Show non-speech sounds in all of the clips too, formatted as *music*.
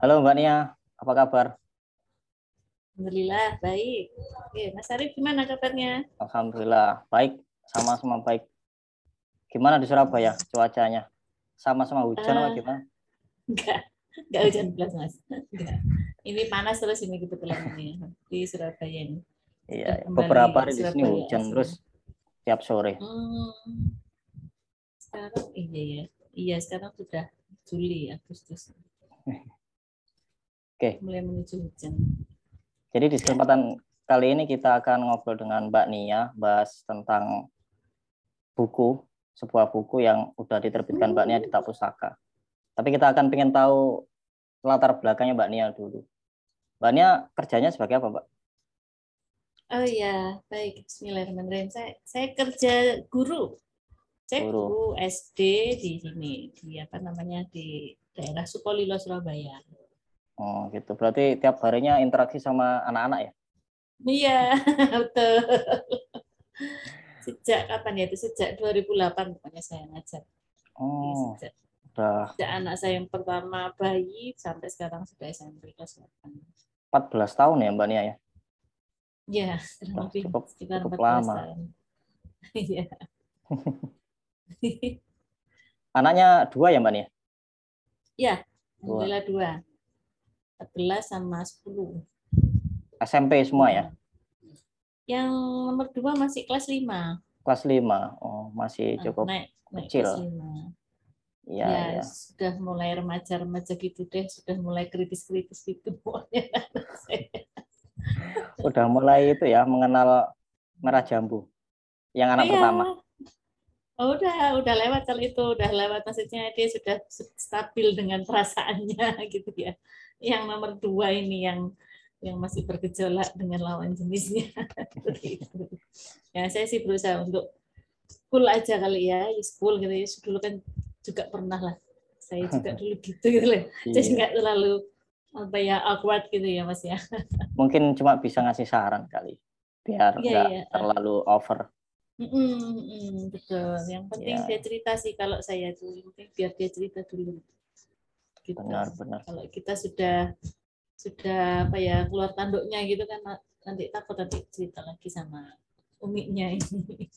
Halo Mbak Nia, apa kabar? Alhamdulillah baik. Oke, Mas Arif gimana kabarnya? Alhamdulillah baik, sama-sama baik. Gimana di Surabaya cuacanya? Sama-sama hujan uh, apa Eh. gimana? Enggak, enggak hujan belas Mas. Enggak. Ini panas terus ini kebetulan ini di Surabaya ini. Iya, Kembali beberapa hari di sini hujan asli. terus tiap sore. Hmm. Sekarang iya ya. Iya, sekarang sudah Juli, Agustus. *laughs* Oke. Mulai menuju hujan. Jadi di kesempatan kali ini kita akan ngobrol dengan Mbak Nia, bahas tentang buku, sebuah buku yang udah diterbitkan Mbak Nia di Tak Pustaka. Tapi kita akan pengen tahu latar belakangnya Mbak Nia dulu. Mbak Nia kerjanya sebagai apa, Mbak? Oh iya, baik. Bismillahirrahmanirrahim. Saya, saya kerja guru. Saya Guru. guru SD di sini, di apa namanya di daerah Sukolilo Surabaya. Oh, gitu. Berarti tiap harinya interaksi sama anak-anak ya? Iya, *laughs* betul. Sejak kapan ya itu? Sejak 2008 pokoknya saya ngajar. Oh, Sejak, udah sejak anak saya yang pertama bayi sampai sekarang sudah SMP kelas 8. 14 tahun ya Mbak Nia ya? Ya, kurang lebih cukup- sekitar cukup 14 lama. tahun. *laughs* Iya. *laughs* Anaknya dua ya Mbak Nia? ya, Dua. alhamdulillah dua. 14 sama 10. SMP semua ya? Yang nomor dua masih kelas 5. Kelas 5. Oh, masih cukup. naik, naik kecil. kelas 5. Iya, ya, iya. sudah mulai remaja-remaja gitu deh, sudah mulai kritis-kritis gitu pokoknya. *laughs* Udah mulai itu ya mengenal merah jambu. Yang anak Iya. pertama. Oh, udah, udah lewat kalau itu, udah lewat maksudnya dia sudah stabil dengan perasaannya *laughs* gitu ya. Yang nomor dua ini yang yang masih bergejolak dengan lawan jenisnya. *laughs* Ya saya sih berusaha untuk cool aja kali ya, cool gitu ya. Dulu kan juga pernah lah. Saya juga *laughs* dulu gitu gitu. Jadi Iya. nggak terlalu apa ya awkward gitu ya Mas ya. *laughs* Mungkin cuma bisa ngasih saran kali. Biar Iya, nggak iya. terlalu over. Mm-mm, mm, betul. Yang penting Ya. dia cerita sih kalau saya tuh, yang penting biar dia cerita dulu. Gitu. Benar, benar. Kalau kita sudah sudah apa ya keluar tanduknya gitu kan nanti takut nanti cerita lagi sama uminya ini.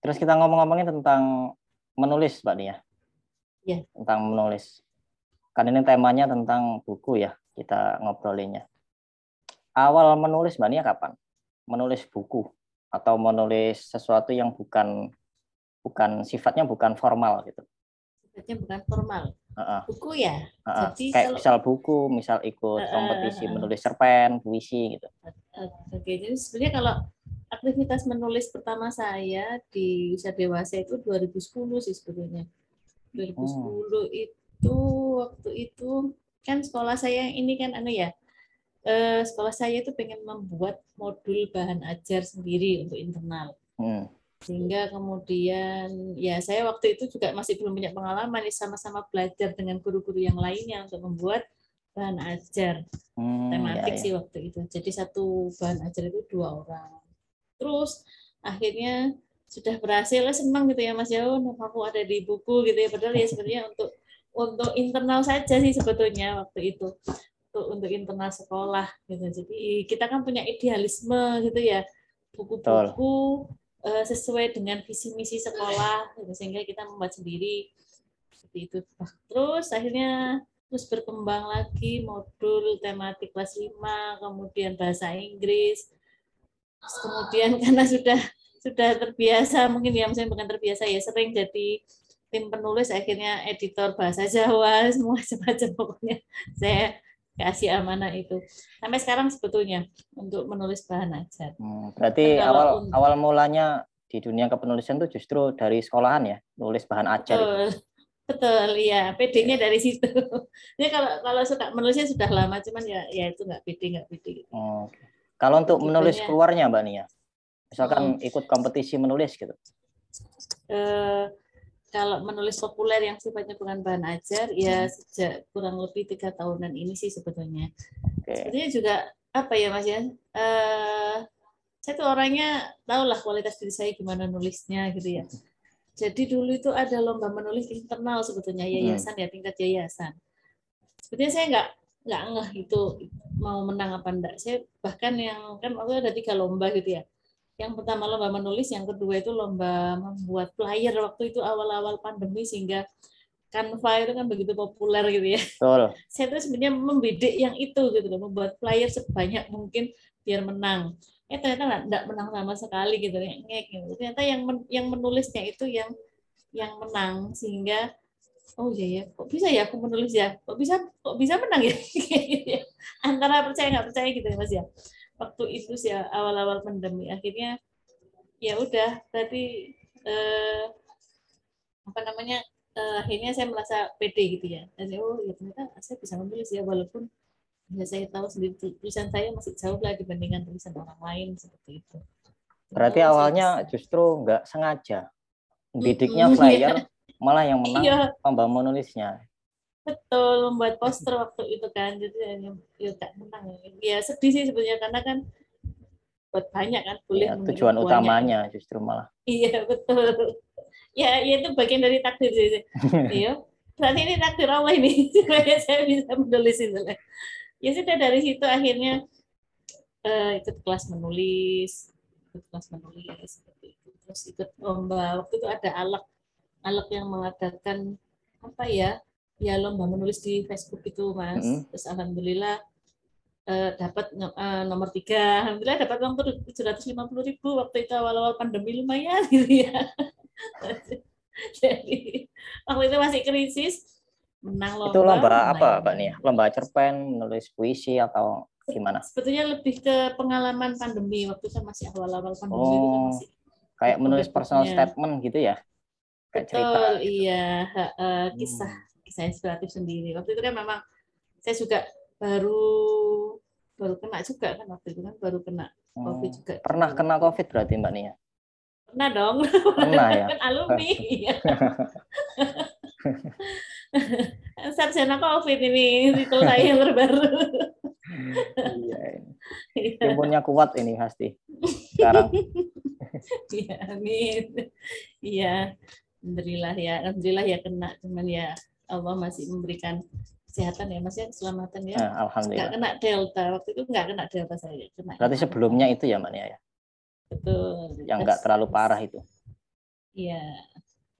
Terus kita ngomong-ngomongin tentang menulis Mbak Nia. Iya. Tentang menulis. Kan ini temanya tentang buku ya, kita ngobrolinnya. Awal menulis Mbak Nia kapan? Menulis buku atau menulis sesuatu yang bukan bukan sifatnya bukan formal gitu. Sifatnya bukan formal. Heeh, Buku ya. heeh. Jadi Kayak kalau- misal buku, misal ikut Heeh, kompetisi menulis cerpen, puisi gitu. Oke, jadi sebenarnya kalau aktivitas menulis pertama saya di usia dewasa itu 2010 sih sebetulnya. 2010 itu waktu itu kan sekolah saya ini kan anu ya. eh, sekolah saya itu pengen membuat modul bahan ajar sendiri untuk internal. Hmm. Sehingga kemudian ya saya waktu itu juga masih belum punya pengalaman nih sama-sama belajar dengan guru-guru yang lainnya untuk membuat bahan ajar Hmm, ya, tematik ya. sih waktu itu. Jadi satu bahan ajar itu dua orang. Terus akhirnya sudah berhasil, senang gitu ya Mas ya, oh, aku ada di buku gitu ya. Padahal ya sebenarnya *laughs* untuk untuk internal saja sih sebetulnya waktu itu. Untuk, untuk internal sekolah gitu. Jadi kita kan punya idealisme gitu ya. Buku-buku eh, sesuai dengan visi misi sekolah gitu. sehingga kita membuat sendiri seperti itu. Nah, Terus akhirnya terus berkembang lagi modul tematik kelas 5, kemudian bahasa Inggris. Terus kemudian *laughs* karena sudah sudah terbiasa, mungkin ya misalnya bukan terbiasa ya, sering jadi tim penulis akhirnya editor bahasa Jawa, *laughs* semua macam-macam pokoknya saya kasih amanah itu. Sampai sekarang sebetulnya untuk menulis bahan ajar. Hmm, berarti awal un- awal mulanya di dunia kepenulisan itu justru dari sekolahan ya, nulis bahan ajar. itu. Betul. Betul, iya. PD-nya dari situ. *laughs* Jadi kalau kalau suka menulisnya sudah lama, cuman ya ya itu nggak PD, nggak PD. gitu. Oh, oke. Kalau untuk menulis Tipenya- keluarnya Mbak Nia, misalkan Hmm. ikut kompetisi menulis gitu. Eh, kalau menulis populer yang sifatnya bukan bahan ajar, ya Hmm. sejak kurang lebih tiga tahunan ini sih sebetulnya. Oke. Sebetulnya juga apa ya Mas ya? Eh, saya tuh orangnya tahu lah kualitas diri saya gimana nulisnya gitu ya. Jadi dulu itu ada lomba menulis internal sebetulnya yayasan ya tingkat yayasan. sebetulnya saya nggak nggak ngeh itu mau menang apa enggak saya bahkan yang kan waktu ada tiga lomba gitu ya yang pertama lomba menulis yang kedua itu lomba membuat flyer waktu itu awal-awal pandemi sehingga Canva itu kan begitu populer gitu ya. Betul. *laughs* Saya tuh sebenarnya membidik yang itu gitu loh, membuat flyer sebanyak mungkin biar menang. Eh ternyata nggak menang sama sekali gitu ya. Gitu. Ternyata yang men, yang menulisnya itu yang yang menang sehingga oh iya ya kok bisa ya aku menulis ya kok bisa kok bisa menang ya *laughs* antara percaya nggak percaya gitu ya mas ya waktu itu sih ya, awal-awal pandemi akhirnya ya udah tadi eh, apa namanya uh, akhirnya saya merasa pede gitu ya dan oh ya ternyata saya bisa menulis ya walaupun ya saya tahu sendiri tulisan saya masih jauh lah dibandingkan tulisan orang lain seperti itu. Berarti oh, awalnya justru nggak sengaja bidiknya flyer iya. *laughs* malah yang menang iya. lomba menulisnya. Betul membuat poster waktu itu kan jadi ya, ya tak menang ya sedih sih sebenarnya karena kan buat banyak kan boleh ya, tujuan utamanya justru malah. Iya betul ya, ya itu bagian dari takdir sih. *laughs* Iya. Berarti ini takdir Allah ini *laughs* supaya saya bisa menulis itu. Ya sudah dari situ akhirnya uh, ikut kelas menulis, ikut kelas menulis seperti itu. Terus ikut lomba. Waktu itu ada alak alak yang mengadakan apa ya? Ya lomba menulis di Facebook itu, Mas. Mm -hmm. Terus alhamdulillah uh, dapat uh, nomor tiga, alhamdulillah dapat uang tujuh ratus lima puluh ribu waktu itu awal-awal pandemi lumayan *laughs* gitu ya. Jadi waktu itu masih krisis, menang lomba. Itu lomba apa, Pak nih? Lomba cerpen, menulis puisi atau gimana? Sebetulnya lebih ke pengalaman pandemi waktu itu masih awal-awal pandemi oh, itu kan masih kayak menulis personal statement gitu ya? Kayak Betul, cerita. Gitu. iya, uh, kisah hmm. Kisah inspiratif sendiri. Waktu itu kan memang saya juga baru baru kena juga kan waktu itu kan baru kena hmm. COVID juga. Pernah kena COVID berarti Mbak Nia? Pernah dong. Pernah ya. *laughs* kan alumni. *laughs* Sarjana COVID ini itu saya yang terbaru. iya. Imunnya kuat ini pasti. Sekarang. *laughs* Iya, amin. Iya. Alhamdulillah ya. Alhamdulillah ya kena. Cuman ya Allah masih memberikan kesehatan ya Mas ya, keselamatan ya. Nah, Alhamdulillah. Nggak kena delta. Waktu itu nggak kena delta saya. Kena Berarti sebelumnya itu ya Mbak Nia ya? Betul. Yang nggak terlalu parah itu. Iya.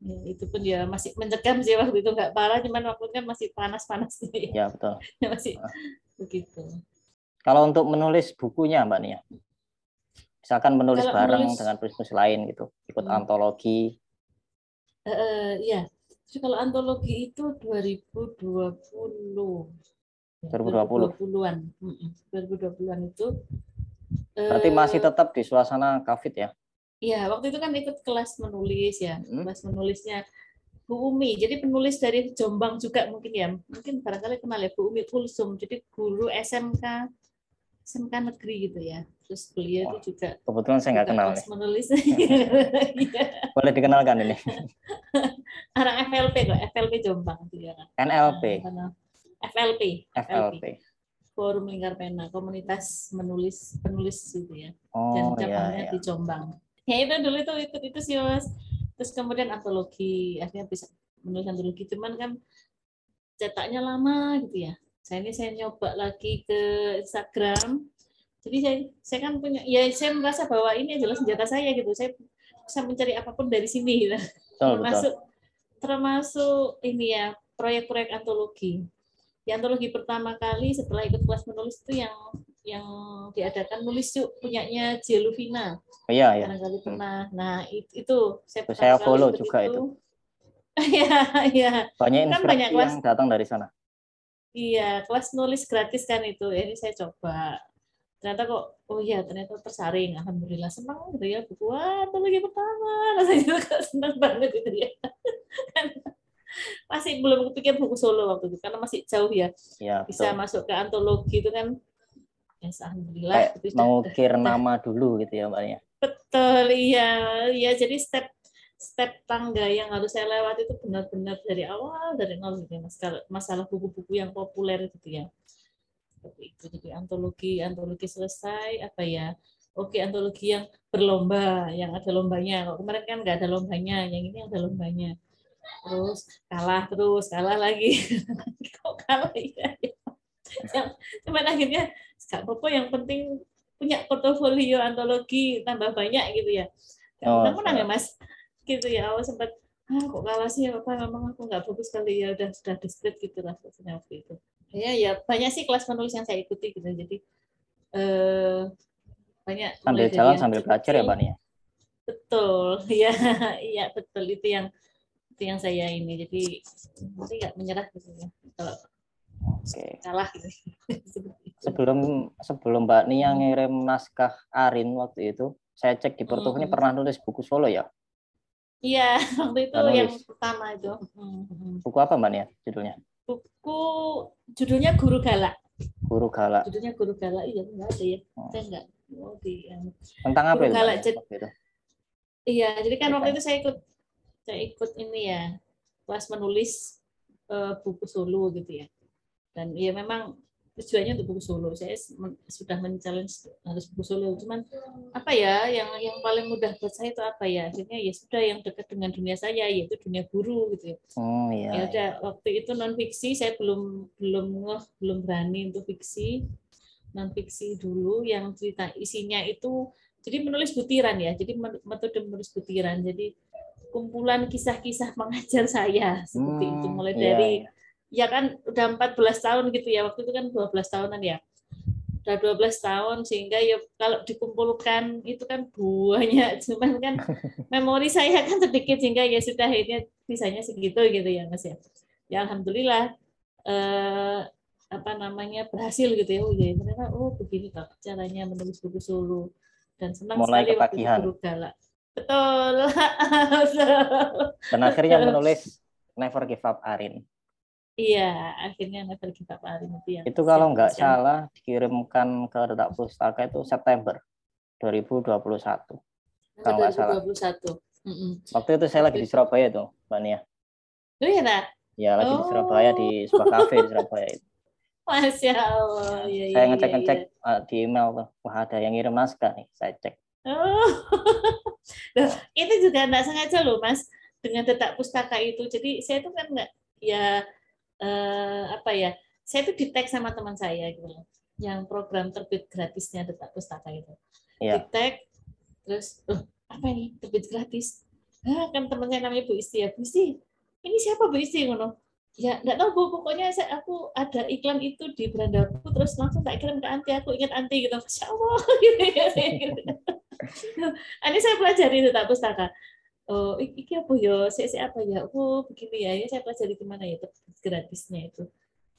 Ya, itu pun dia masih mencekam sih waktu itu nggak parah, cuman waktunya masih panas-panas. *laughs* Ya betul. ya, masih uh. begitu. Kalau untuk menulis bukunya, Mbak Nia, misalkan menulis Kalau bareng menulis, dengan penulis lain gitu, ikut hmm. antologi. Uh, ya, jadi kalau antologi itu 2020. 2020. 2020-an. 2020-an itu Berarti masih eh, tetap di suasana COVID ya? Iya, waktu itu kan ikut kelas menulis ya, hmm. kelas menulisnya Bu Umi. Jadi penulis dari Jombang juga mungkin ya, mungkin barangkali kenal ya Bu Umi Kulsum. Jadi guru SMK SMK negeri gitu ya. Terus beliau Wah, itu juga kebetulan saya nggak kenal nih. menulis. *laughs* Iya. Boleh dikenalkan ini. *laughs* *laughs* Orang FLP kok, FLP Jombang dia kan. NLP. FLP. FLP. Forum Lingkar Pena, komunitas menulis penulis gitu ya. Oh, Dan cabangnya iya, iya. di Jombang. Ya itu dulu itu ikut itu sih mas. Terus kemudian antologi, akhirnya bisa menulis antologi. Cuman kan cetaknya lama gitu ya. Saya ini saya nyoba lagi ke Instagram. Jadi saya, saya kan punya, ya saya merasa bahwa ini adalah senjata saya gitu. Saya bisa mencari apa pun dari sini gitu. Betul, termasuk betul. termasuk ini ya proyek-proyek antologi di antologi pertama kali setelah ikut kelas menulis itu yang yang diadakan nulis yuk punyanya Jeluvina. Oh, iya, iya. Barangkali hmm. pernah. Nah, itu, itu saya, saya follow juga *laughs* itu. Iya, iya. Banyak kan banyak kelas, yang datang dari sana. Iya, kelas nulis gratis kan itu. Ini saya coba. Ternyata kok, oh iya, ternyata tersaring. Alhamdulillah senang gitu ya. Buku, wah, antologi pertama. *laughs* Rasanya juga *laughs* senang banget gitu ya. masih belum kepikir buku solo waktu itu karena masih jauh ya, ya bisa betul. masuk ke antologi itu kan ya alhamdulillah Kayak itu mau kir nama dulu gitu ya mbaknya betul iya ya jadi step step tangga yang harus saya lewati itu benar-benar dari awal dari nol gitu ya masalah masalah buku-buku yang populer gitu ya seperti itu. Jadi antologi antologi selesai apa ya oke antologi yang berlomba yang ada lombanya. Kalau kemarin kan nggak ada lombanya yang ini ada lombanya. Terus kalah terus kalah lagi. *laughs* Kok hal ya. *laughs* yang cuman akhirnya nggak apa yang penting punya portofolio antologi tambah banyak gitu ya. Oh, menang ya mas? Gitu ya awal sempat ah kok kalah sih? Apa memang aku nggak bagus kali ya? Udah sudah deskrip gitu lah waktu itu ya ya banyak sih kelas menulis yang saya ikuti gitu. Jadi eh, banyak sambil jalan sambil belajar ya mbak ya? Betul. *laughs* Ya iya betul. Itu yang itu yang saya ini. Jadi nanti nggak menyerah gitu ya kalau okay. kalah gitu. *laughs* Sebelum sebelum mbak Nia ngirim naskah Arin waktu itu saya cek di portofolio hmm. pernah nulis buku solo ya? Iya, *laughs* waktu itu yang pertama itu. Buku apa Mbak Nia judulnya? Buku judulnya Guru Galak. Guru Galak. Judulnya Guru Galak, iya enggak ada ya. Oh. Saya enggak. Oh, di, um, Tentang apa Guru itu? Galak? Iya, jadi kan waktu itu saya ikut saya ikut ini ya kelas menulis uh, buku solo gitu ya. Dan ya memang tujuannya untuk buku solo. Saya sudah men-challenge harus buku solo. Cuman apa ya yang yang paling mudah buat saya itu apa ya? Akhirnya ya sudah yang dekat dengan dunia saya yaitu dunia guru gitu ya. Oh iya. Ya udah waktu itu non fiksi saya belum belum ngeh, belum berani untuk fiksi. Non fiksi dulu yang cerita isinya itu jadi menulis butiran ya. Jadi metode menulis butiran. Jadi kumpulan kisah-kisah *laughs* mengajar saya seperti hmm, itu mulai iya. dari ya kan udah 14 tahun gitu ya waktu itu kan 12 tahunan ya. Udah 12 tahun sehingga ya kalau dikumpulkan itu kan banyak. *laughs* Cuman kan memori saya kan sedikit sehingga ya sudah akhirnya bisanya segitu gitu ya mas ya. Ya alhamdulillah eh, apa namanya berhasil gitu ya. Oh ya ternyata oh begini tak caranya menulis buku solo. Dan senang Mulai sekali waktu itu galak. Betul. *laughs* Dan akhirnya menulis Never Give Up Arin Iya, akhirnya give up Arin itu yang Itu kalau nggak salah dikirimkan ke Detak Pustaka itu September 2021. Kalau nggak salah. 2021. Mm -mm. Waktu itu saya lagi di Surabaya tuh, Mbak Nia. Oh iya, nak? Ya, lagi oh. di Surabaya di sebuah kafe di Surabaya itu. *laughs* Masya Allah. Ya, saya ngecek-ngecek ya, ya. di email tuh, wah ada yang ngirim naskah nih, saya cek. Oh. *laughs* Loh, itu juga enggak sengaja loh, Mas, dengan detak pustaka itu. Jadi saya itu kan enggak ya uh, apa ya saya itu di tag sama teman saya gitu loh yang program terbit gratisnya detak pustaka itu. Yeah. di tag terus oh, apa ini? Terbit gratis? Ah, kan teman saya namanya Bu Isti. Ya Bu Isti ini siapa Bu Isti? Ngono. Ya nggak tahu bu. Pokoknya saya aku ada iklan itu di berandaku terus langsung tak kirim ke anti. Aku ingat anti gitu. Masya allah. *laughs* Gitu ya gitu. ini saya pelajari itu tak pustaka oh iki apa ya? Saya saya apa ya? Oh begini ya ya saya pelajari di mana ya? Gratisnya itu.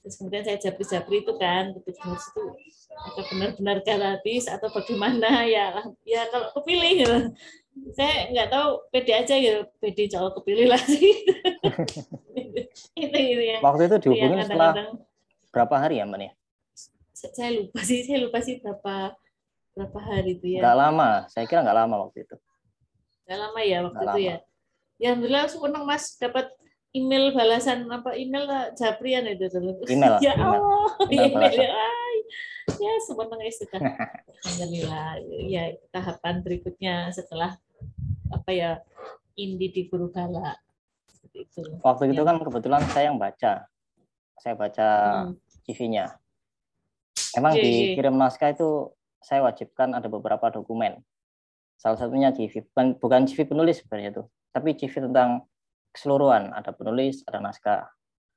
Terus kemudian saya japri-japri itu kan harus itu akan benar-benar gratis atau bagaimana? Ya ya kalau kepilih gitu. saya nggak tahu pede aja ya pede jauh kepilih lah. Sih *laughs* itu, itu ya. waktu itu dihubungin setelah berapa hari ya mbak ya? Saya lupa sih saya lupa sih berapa berapa hari itu ya. Nggak lama saya kira nggak lama waktu itu Gak lama ya waktu itu ya. Ya alhamdulillah senang Mas dapat email balasan apa email Japrian itu dulu. Email. *laughs* ya Allah, email, email ya. Ay, ya senang ya sudah. Alhamdulillah. Ya tahapan berikutnya setelah apa ya Indi di Guru. Itu. Waktu ya. itu kan kebetulan saya yang baca. Saya baca hmm. CV-nya. Emang yeah, iya. dikirim naskah itu saya wajibkan ada beberapa dokumen Salah satunya CV, bukan, bukan CV penulis sebenarnya itu, tapi CV tentang keseluruhan. Ada penulis, ada naskah.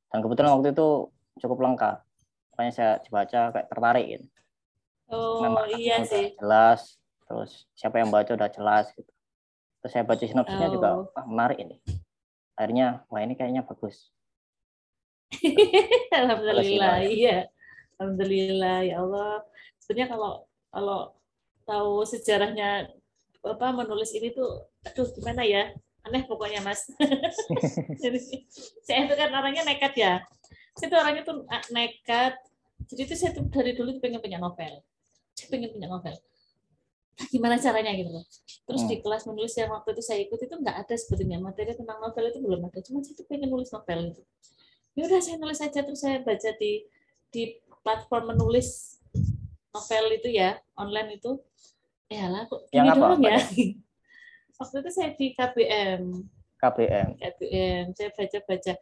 Dan kebetulan waktu itu cukup lengkap. Makanya saya baca kayak tertarik gitu. Oh Memang iya sih. Jelas, terus siapa yang baca udah jelas gitu. Terus saya baca sinopsisnya oh. juga, wah menarik ini. Akhirnya, wah ini kayaknya bagus. *laughs* Alhamdulillah, iya. Alhamdulillah, ya Allah. Sebenarnya kalau kalau tahu sejarahnya apa menulis ini tuh aduh gimana ya? Aneh pokoknya mas. *laughs* Jadi saya itu kan orangnya nekat ya. Saya tuh orangnya tuh nekat. Jadi itu saya tuh dari dulu pengen punya novel. Saya pengen punya novel. Nah, gimana caranya gitu loh. Terus hmm. di kelas menulis yang waktu itu saya ikut itu nggak ada sebetulnya materi tentang novel itu belum ada. Cuma saya tuh pengen nulis novel itu ya udah saya nulis aja. Terus saya baca di di platform menulis novel itu ya online itu ya lah kok yang apa, ya? *laughs* waktu itu saya di KBM KBM KBM saya baca baca.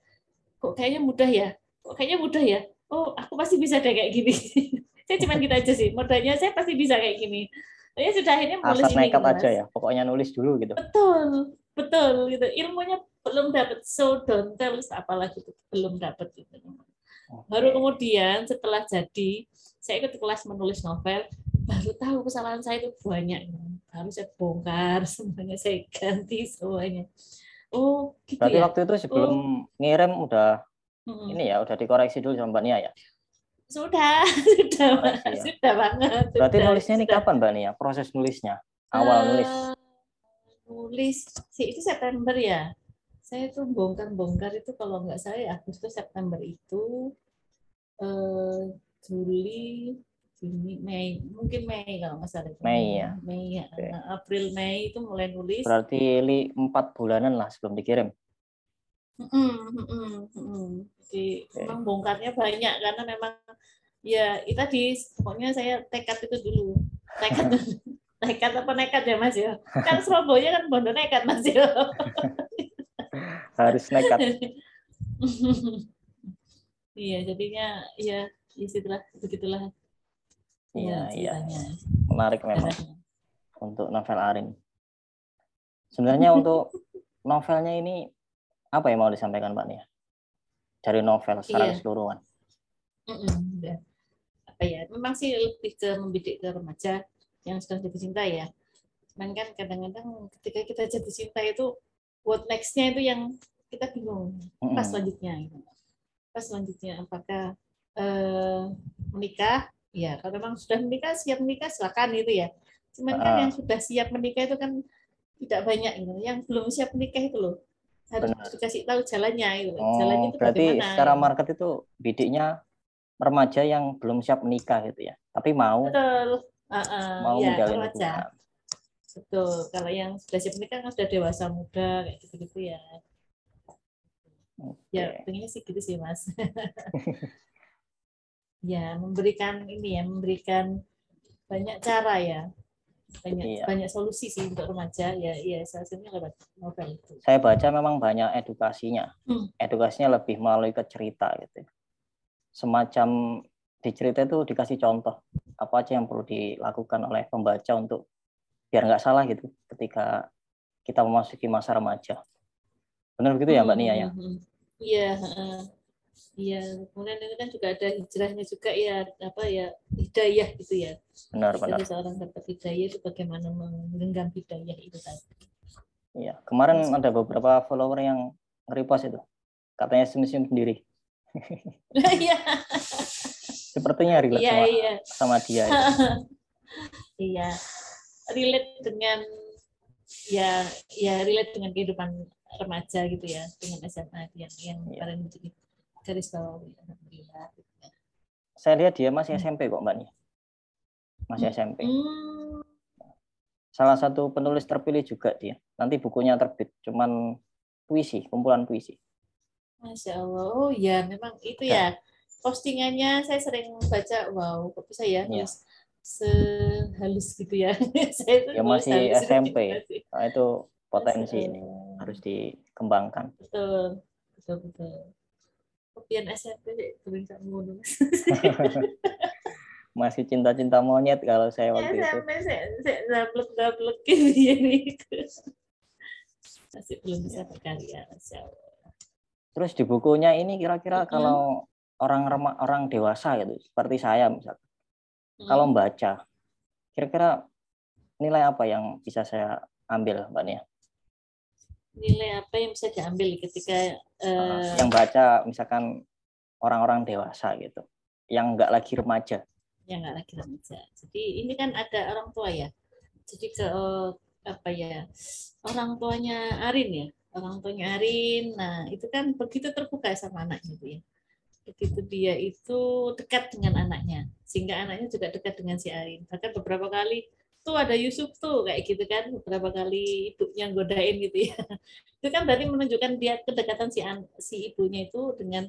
Kok kayaknya mudah ya? Kok kayaknya mudah ya? Oh aku pasti bisa deh kayak gini. *laughs* Saya cuma gitu aja sih. Modalnya saya pasti bisa kayak gini. Ya sudah akhirnya nulis Asal nekat aja ya. Pokoknya nulis dulu gitu. Betul betul gitu. Ilmunya belum dapat so don't tell. Apalagi itu belum dapat gitu. Baru kemudian setelah jadi saya ikut kelas menulis novel baru tahu kesalahan saya itu banyak. Baru saya bongkar *laughs* semuanya saya ganti semuanya. Oh gitu Berarti ya? waktu itu sebelum oh. ngirim udah hmm. ini ya udah dikoreksi dulu sama Mbak Nia ya? Sudah *laughs* sudah ya. sudah banget berarti sudah, nulisnya ini kapan Mbak Nia? Proses nulisnya? Awal uh, nulis. nulis. Sih itu September ya? Saya tuh bongkar-bongkar itu kalau nggak saya Agustus September itu. Eh, Juli Juni Mei. Mungkin Mei kalau nggak salah. Mei ya. Mei ya. Okay. April Mei itu mulai nulis. Berarti li empat bulanan lah sebelum dikirim. Mm -mm, mm Jadi okay. memang bongkarnya banyak karena memang ya itu tadi pokoknya saya tekad itu dulu. Tekad *laughs* nekat apa nekat ya mas ya? Kan Surabaya kan bondo nekat mas ya. *laughs* Harus nekat. *laughs* Iya jadinya ya ya begitulah iya iya menarik memang. untuk novel Arin. Sebenarnya untuk *laughs* novelnya ini apa yang mau disampaikan Mbak Nia? Dari novel secara iya. keseluruhan. Apa ya memang sih lebih ke membidik ke remaja yang sedang jatuh cinta ya. Cuman kan kadang-kadang ketika kita jatuh cinta itu what next-nya itu yang kita bingung. Pas selanjutnya gitu. pas selanjutnya apakah eh, menikah ya kalau memang sudah menikah siap menikah silakan gitu ya. Cuman kan uh. yang sudah siap menikah itu kan tidak banyak gitu. Yang belum siap menikah itu loh. Harus Benar. dikasih tahu jalannya gitu. Oh, jalannya itu berarti bagaimana, secara market itu bidiknya remaja yang belum siap menikah gitu ya? Tapi mau Betul. Uh, uh, mau ya, menjalin hubungan. Betul. Kalau yang sudah siap menikah kan sudah dewasa muda kayak gitu gitu ya okay. ya pengennya sih gitu sih mas *laughs* ya memberikan ini ya memberikan banyak cara ya. Banyak iya. banyak solusi sih untuk remaja. Ya ya salah satunya lewat novel itu. Saya baca memang banyak edukasinya. Hmm. edukasinya lebih melalui ke cerita gitu. Semacam di cerita itu dikasih contoh apa aja yang perlu dilakukan oleh pembaca untuk biar nggak salah gitu ketika kita memasuki masa remaja. Benar begitu ya mbak Nia ya? Hmm, hmm, hmm. Iya kemudian ini kan juga ada hijrahnya juga ya apa ya hidayah gitu ya. Benar benar. seorang dapat hidayah itu bagaimana menggenggam hidayah itu tadi. Iya kemarin Mas, ada beberapa follower yang nge-repost itu. Katanya senyum sendiri. Iya. Sepertinya relate iya, sama, iya. sama dia *laughs* iya relate dengan ya ya relate dengan kehidupan remaja gitu ya dengan SMA yang yang iya. kalian menjadi garis bawah alhamdulillah saya lihat dia masih SMP kok mbak nih. Masih SMP hmm. salah satu penulis terpilih juga dia. Nanti bukunya terbit cuman puisi kumpulan puisi. Masya Allah. Oh ya memang itu ya, ya. Postingannya saya sering baca wow kok bisa ya, ya. sehalus gitu ya? *laughs* Saya itu ya masih SMP nah, itu potensi ini harus dikembangkan. Betul. Betul betul kopian SMP sering kamu *laughs* masih cinta-cinta monyet kalau saya waktu ya, SMP itu. saya saya dablek dablek ini masih belum bisa berkarya Terus di bukunya ini kira-kira hmm. kalau orang rema, orang dewasa gitu seperti saya misalnya, hmm. kalau membaca kira-kira nilai apa yang bisa saya ambil mbak Nia? nilai apa yang bisa diambil ketika uh, yang baca misalkan orang-orang dewasa gitu yang nggak lagi remaja. Yang nggak lagi remaja. Jadi ini kan ada orang tua ya. Jadi ke uh, apa ya orang tuanya Arin ya. Orang tuanya Arin. Nah itu kan begitu terbuka sama anaknya itu ya. Begitu dia itu dekat dengan anaknya. Sehingga anaknya juga dekat dengan si Arin. Bahkan beberapa kali tuh ada Yusuf tuh kayak gitu kan beberapa kali ibunya godain gitu ya. *laughs* Itu kan berarti menunjukkan dia kedekatan si si ibunya itu dengan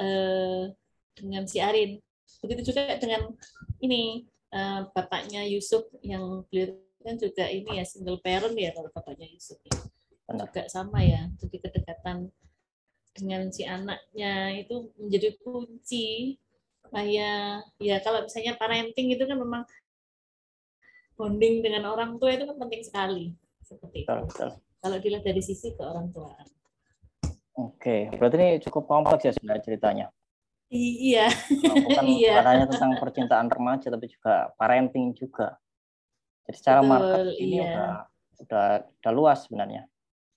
eh, dengan si Arin. Begitu juga dengan ini eh, bapaknya Yusuf yang beliau kan juga ini ya single parent ya kalau bapaknya Yusuf ya. Juga sama ya jadi kedekatan dengan si anaknya itu menjadi kunci. Supaya ya kalau misalnya parenting itu kan memang bonding dengan orang tua itu kan penting sekali seperti itu. Betul, Kalau dilihat dari sisi ke orang tua. Oke, berarti ini cukup kompleks ya sebenarnya ceritanya. *laughs* iya. Bukan iya. hanya tentang percintaan remaja, tapi juga parenting juga. Jadi secara Betul, market ini iya. udah, udah udah luas sebenarnya.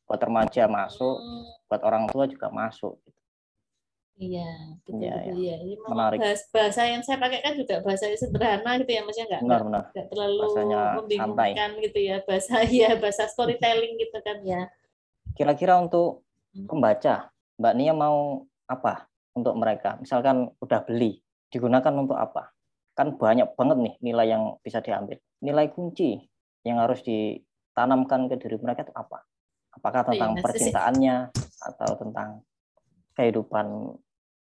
Buat remaja masuk, hmm. buat orang tua juga masuk. Iya, betul ya, betul ya. ya. Menarik. Bahasa, bahasa yang saya pakai kan juga bahasa yang sederhana gitu ya, maksudnya nggak benar, benar. Nggak terlalu Bahasanya membingungkan santai. gitu ya, bahasa *laughs* ya bahasa storytelling gitu kan ya. Kira-kira untuk hmm. pembaca, Mbak Nia mau apa untuk mereka? Misalkan udah beli, digunakan untuk apa? Kan banyak banget nih nilai yang bisa diambil. Nilai kunci yang harus ditanamkan ke diri mereka itu apa? Apakah iya, tentang iya, percintaannya atau tentang kehidupan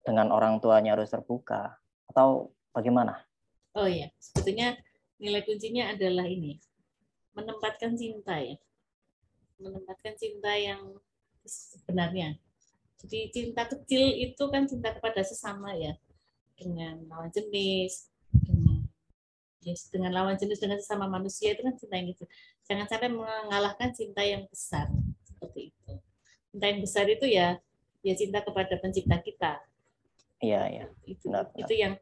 dengan orang tuanya harus terbuka atau bagaimana? Oh iya, sebetulnya nilai kuncinya adalah ini menempatkan cinta ya, menempatkan cinta yang sebenarnya. Jadi cinta kecil itu kan cinta kepada sesama ya, dengan lawan jenis, dengan ya, dengan lawan jenis dengan sesama manusia itu kan cinta yang itu. Jangan sampai mengalahkan cinta yang besar seperti itu. Cinta yang besar itu ya ya cinta kepada pencipta kita Iya, iya. Itu benar, benar. itu yang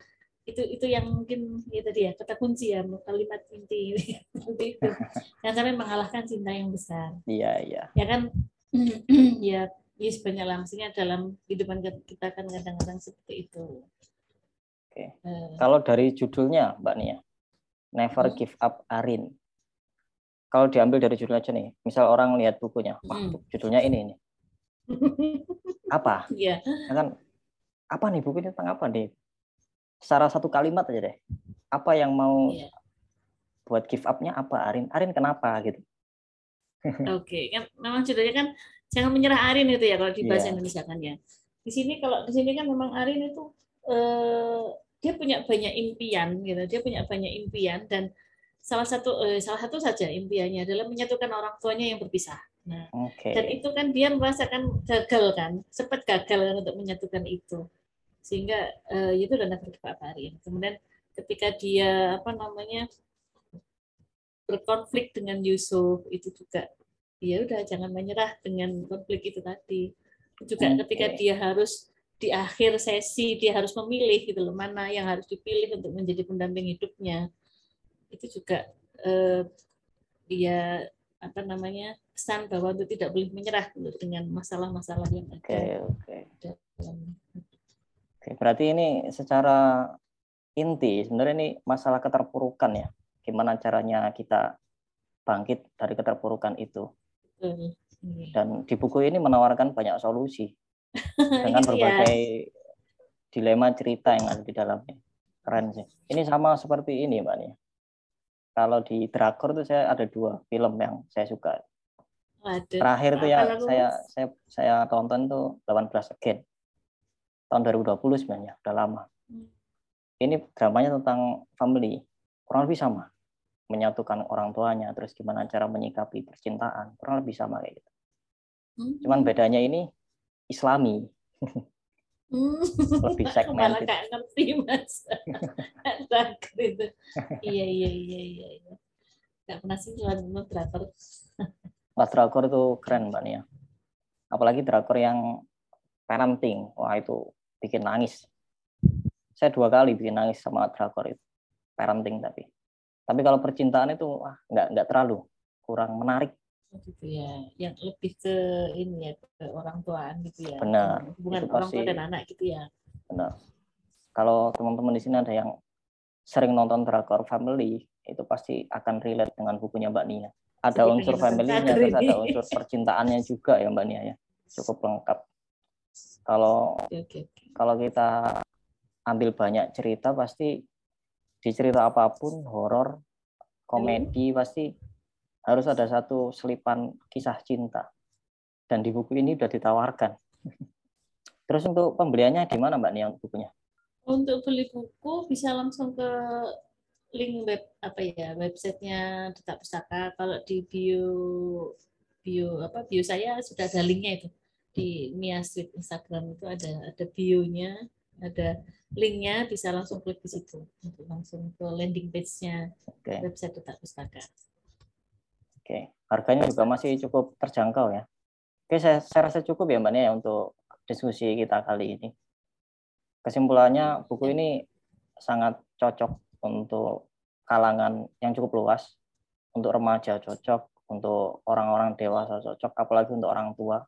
itu itu yang mungkin ya tadi ya kata kunci ya kalimat inti. *laughs* Seperti itu. Yang sampai mengalahkan cinta yang besar. Iya iya. Ya kan? *clears throat* Ya ya sebanyak langsungnya dalam kehidupan kita kan kadang-kadang seperti itu. Oke. Uh, kalau dari judulnya mbak Nia never hmm. give up Arin. Kalau diambil dari judulnya aja nih misal orang lihat bukunya wah hmm. judulnya ini nih. *laughs* Apa? Ya kan apa nih buku ini tentang apa nih? Secara satu kalimat aja deh. Apa yang mau yeah. buat give up-nya apa Arin? Arin kenapa gitu? *laughs* Oke, okay. kan memang judulnya kan jangan menyerah Arin itu ya kalau di bahasa yeah. Indonesia kan ya. Di sini kalau di sini kan memang Arin itu eh, dia punya banyak impian gitu. Dia punya banyak impian dan salah satu eh, salah satu saja impiannya adalah menyatukan orang tuanya yang berpisah. Nah, okay. dan itu kan dia merasakan gagal kan, sempat gagal kan untuk menyatukan itu sehingga uh, itu dana Harin. Kemudian ketika dia apa namanya berkonflik dengan Yusuf itu juga ya udah jangan menyerah dengan konflik itu tadi. Juga okay. ketika dia harus di akhir sesi dia harus memilih gitu loh mana yang harus dipilih untuk menjadi pendamping hidupnya. Itu juga uh, dia apa namanya pesan bahwa untuk tidak boleh menyerah dengan masalah-masalah yang ada okay, okay. dalam Oke, berarti ini secara inti sebenarnya ini masalah keterpurukan ya. Gimana caranya kita bangkit dari keterpurukan itu. Iya. Dan di buku ini menawarkan banyak solusi *laughs* dengan iya. berbagai dilema cerita yang ada di dalamnya. Keren sih. Ini sama seperti ini, Mbak Nia. Kalau di drakor itu saya ada dua film yang saya suka. Waduh. Terakhir itu ya saya saya saya tonton tuh 18 Again tahun 2020 sebenarnya, udah lama. Hmm. Ini dramanya tentang family, kurang lebih sama. Menyatukan orang tuanya, terus gimana cara menyikapi percintaan, kurang lebih sama kayak gitu. Hmm. Cuman bedanya ini islami. Hmm. Lebih segmen. *laughs* Malah gak ngerti mas. itu. Iya, iya, iya, iya. iya. Gak pernah sih nonton drakor. Mas drakor itu keren Mbak Nia. Apalagi drakor yang parenting. Wah itu bikin nangis. Saya dua kali bikin nangis sama drakor itu, parenting tapi. Tapi kalau percintaan itu wah, nggak nggak terlalu kurang menarik. Oh, gitu ya, yang lebih ke ini ya ke orang tuaan gitu ya. Benar. Hubungan orang tua dan anak gitu ya. Benar. Kalau teman-teman di sini ada yang sering nonton drakor family, itu pasti akan relate dengan bukunya Mbak Nia. Ada Jadi unsur family-nya, terus ada unsur percintaannya juga ya Mbak Nia ya. Cukup lengkap. Kalau okay, okay. Kalau kita ambil banyak cerita pasti di cerita apa pun horor, komedi hmm. pasti harus ada satu selipan kisah cinta. Dan di buku ini sudah ditawarkan. *laughs* Terus untuk pembeliannya di mana Mbak Nia bukunya? Untuk beli buku bisa langsung ke link web apa ya websitenya Duta Pustaka. Kalau di bio bio apa bio saya sudah ada linknya itu di Mia Street Instagram itu ada ada bio-nya ada linknya bisa langsung klik di situ untuk langsung ke landing page-nya Oke. website Duta Pustaka. Oke, harganya juga masih cukup terjangkau ya. Oke, saya, saya rasa cukup ya Mbak Nia ya untuk diskusi kita kali ini. Kesimpulannya, buku ini sangat cocok untuk kalangan yang cukup luas, untuk remaja cocok, untuk orang-orang dewasa cocok, apalagi untuk orang tua.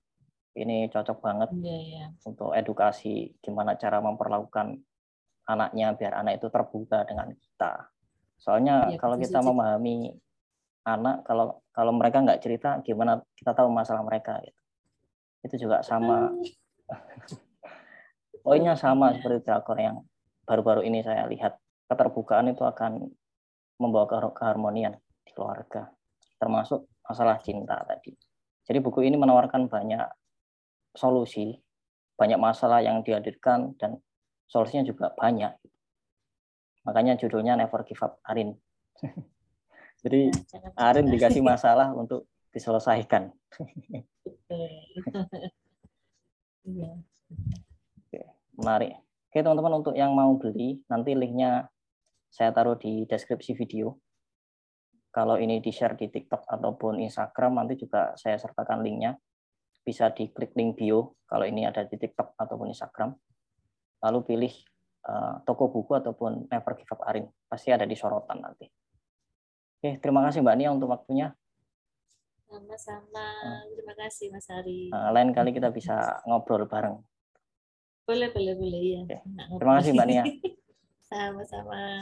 Ini cocok banget Iya, iya. untuk edukasi gimana cara memperlakukan anaknya biar anak itu terbuka dengan kita. Soalnya Iya, kalau kita memahami anak, kalau kalau mereka nggak cerita, gimana kita tahu masalah mereka? Gitu. Itu juga sama. *laughs* Poinnya sama seperti drakor yang baru-baru ini saya lihat. Keterbukaan itu akan membawa ke- keharmonian di keluarga, termasuk masalah cinta tadi. Jadi buku ini menawarkan banyak solusi, banyak masalah yang dihadirkan dan solusinya juga banyak. Makanya judulnya Never Give Up Arin. *laughs* Jadi Arin dikasih *laughs* masalah untuk diselesaikan. *laughs* Iya. Menarik. Oke teman-teman untuk yang mau beli nanti linknya saya taruh di deskripsi video. Kalau ini di share di TikTok ataupun Instagram nanti juga saya sertakan linknya. Bisa diklik link bio kalau ini ada di TikTok ataupun Instagram. Lalu pilih eh, toko buku ataupun Never Give Up Arin. Pasti ada di sorotan nanti. Oke, terima kasih Mbak Nia untuk waktunya. Sama-sama. Terima kasih Mas Ari. Eh, lain kali kita bisa ngobrol bareng. Boleh, boleh, boleh ya. Oke. Terima kasih Mbak Nia. *laughs* Sama-sama.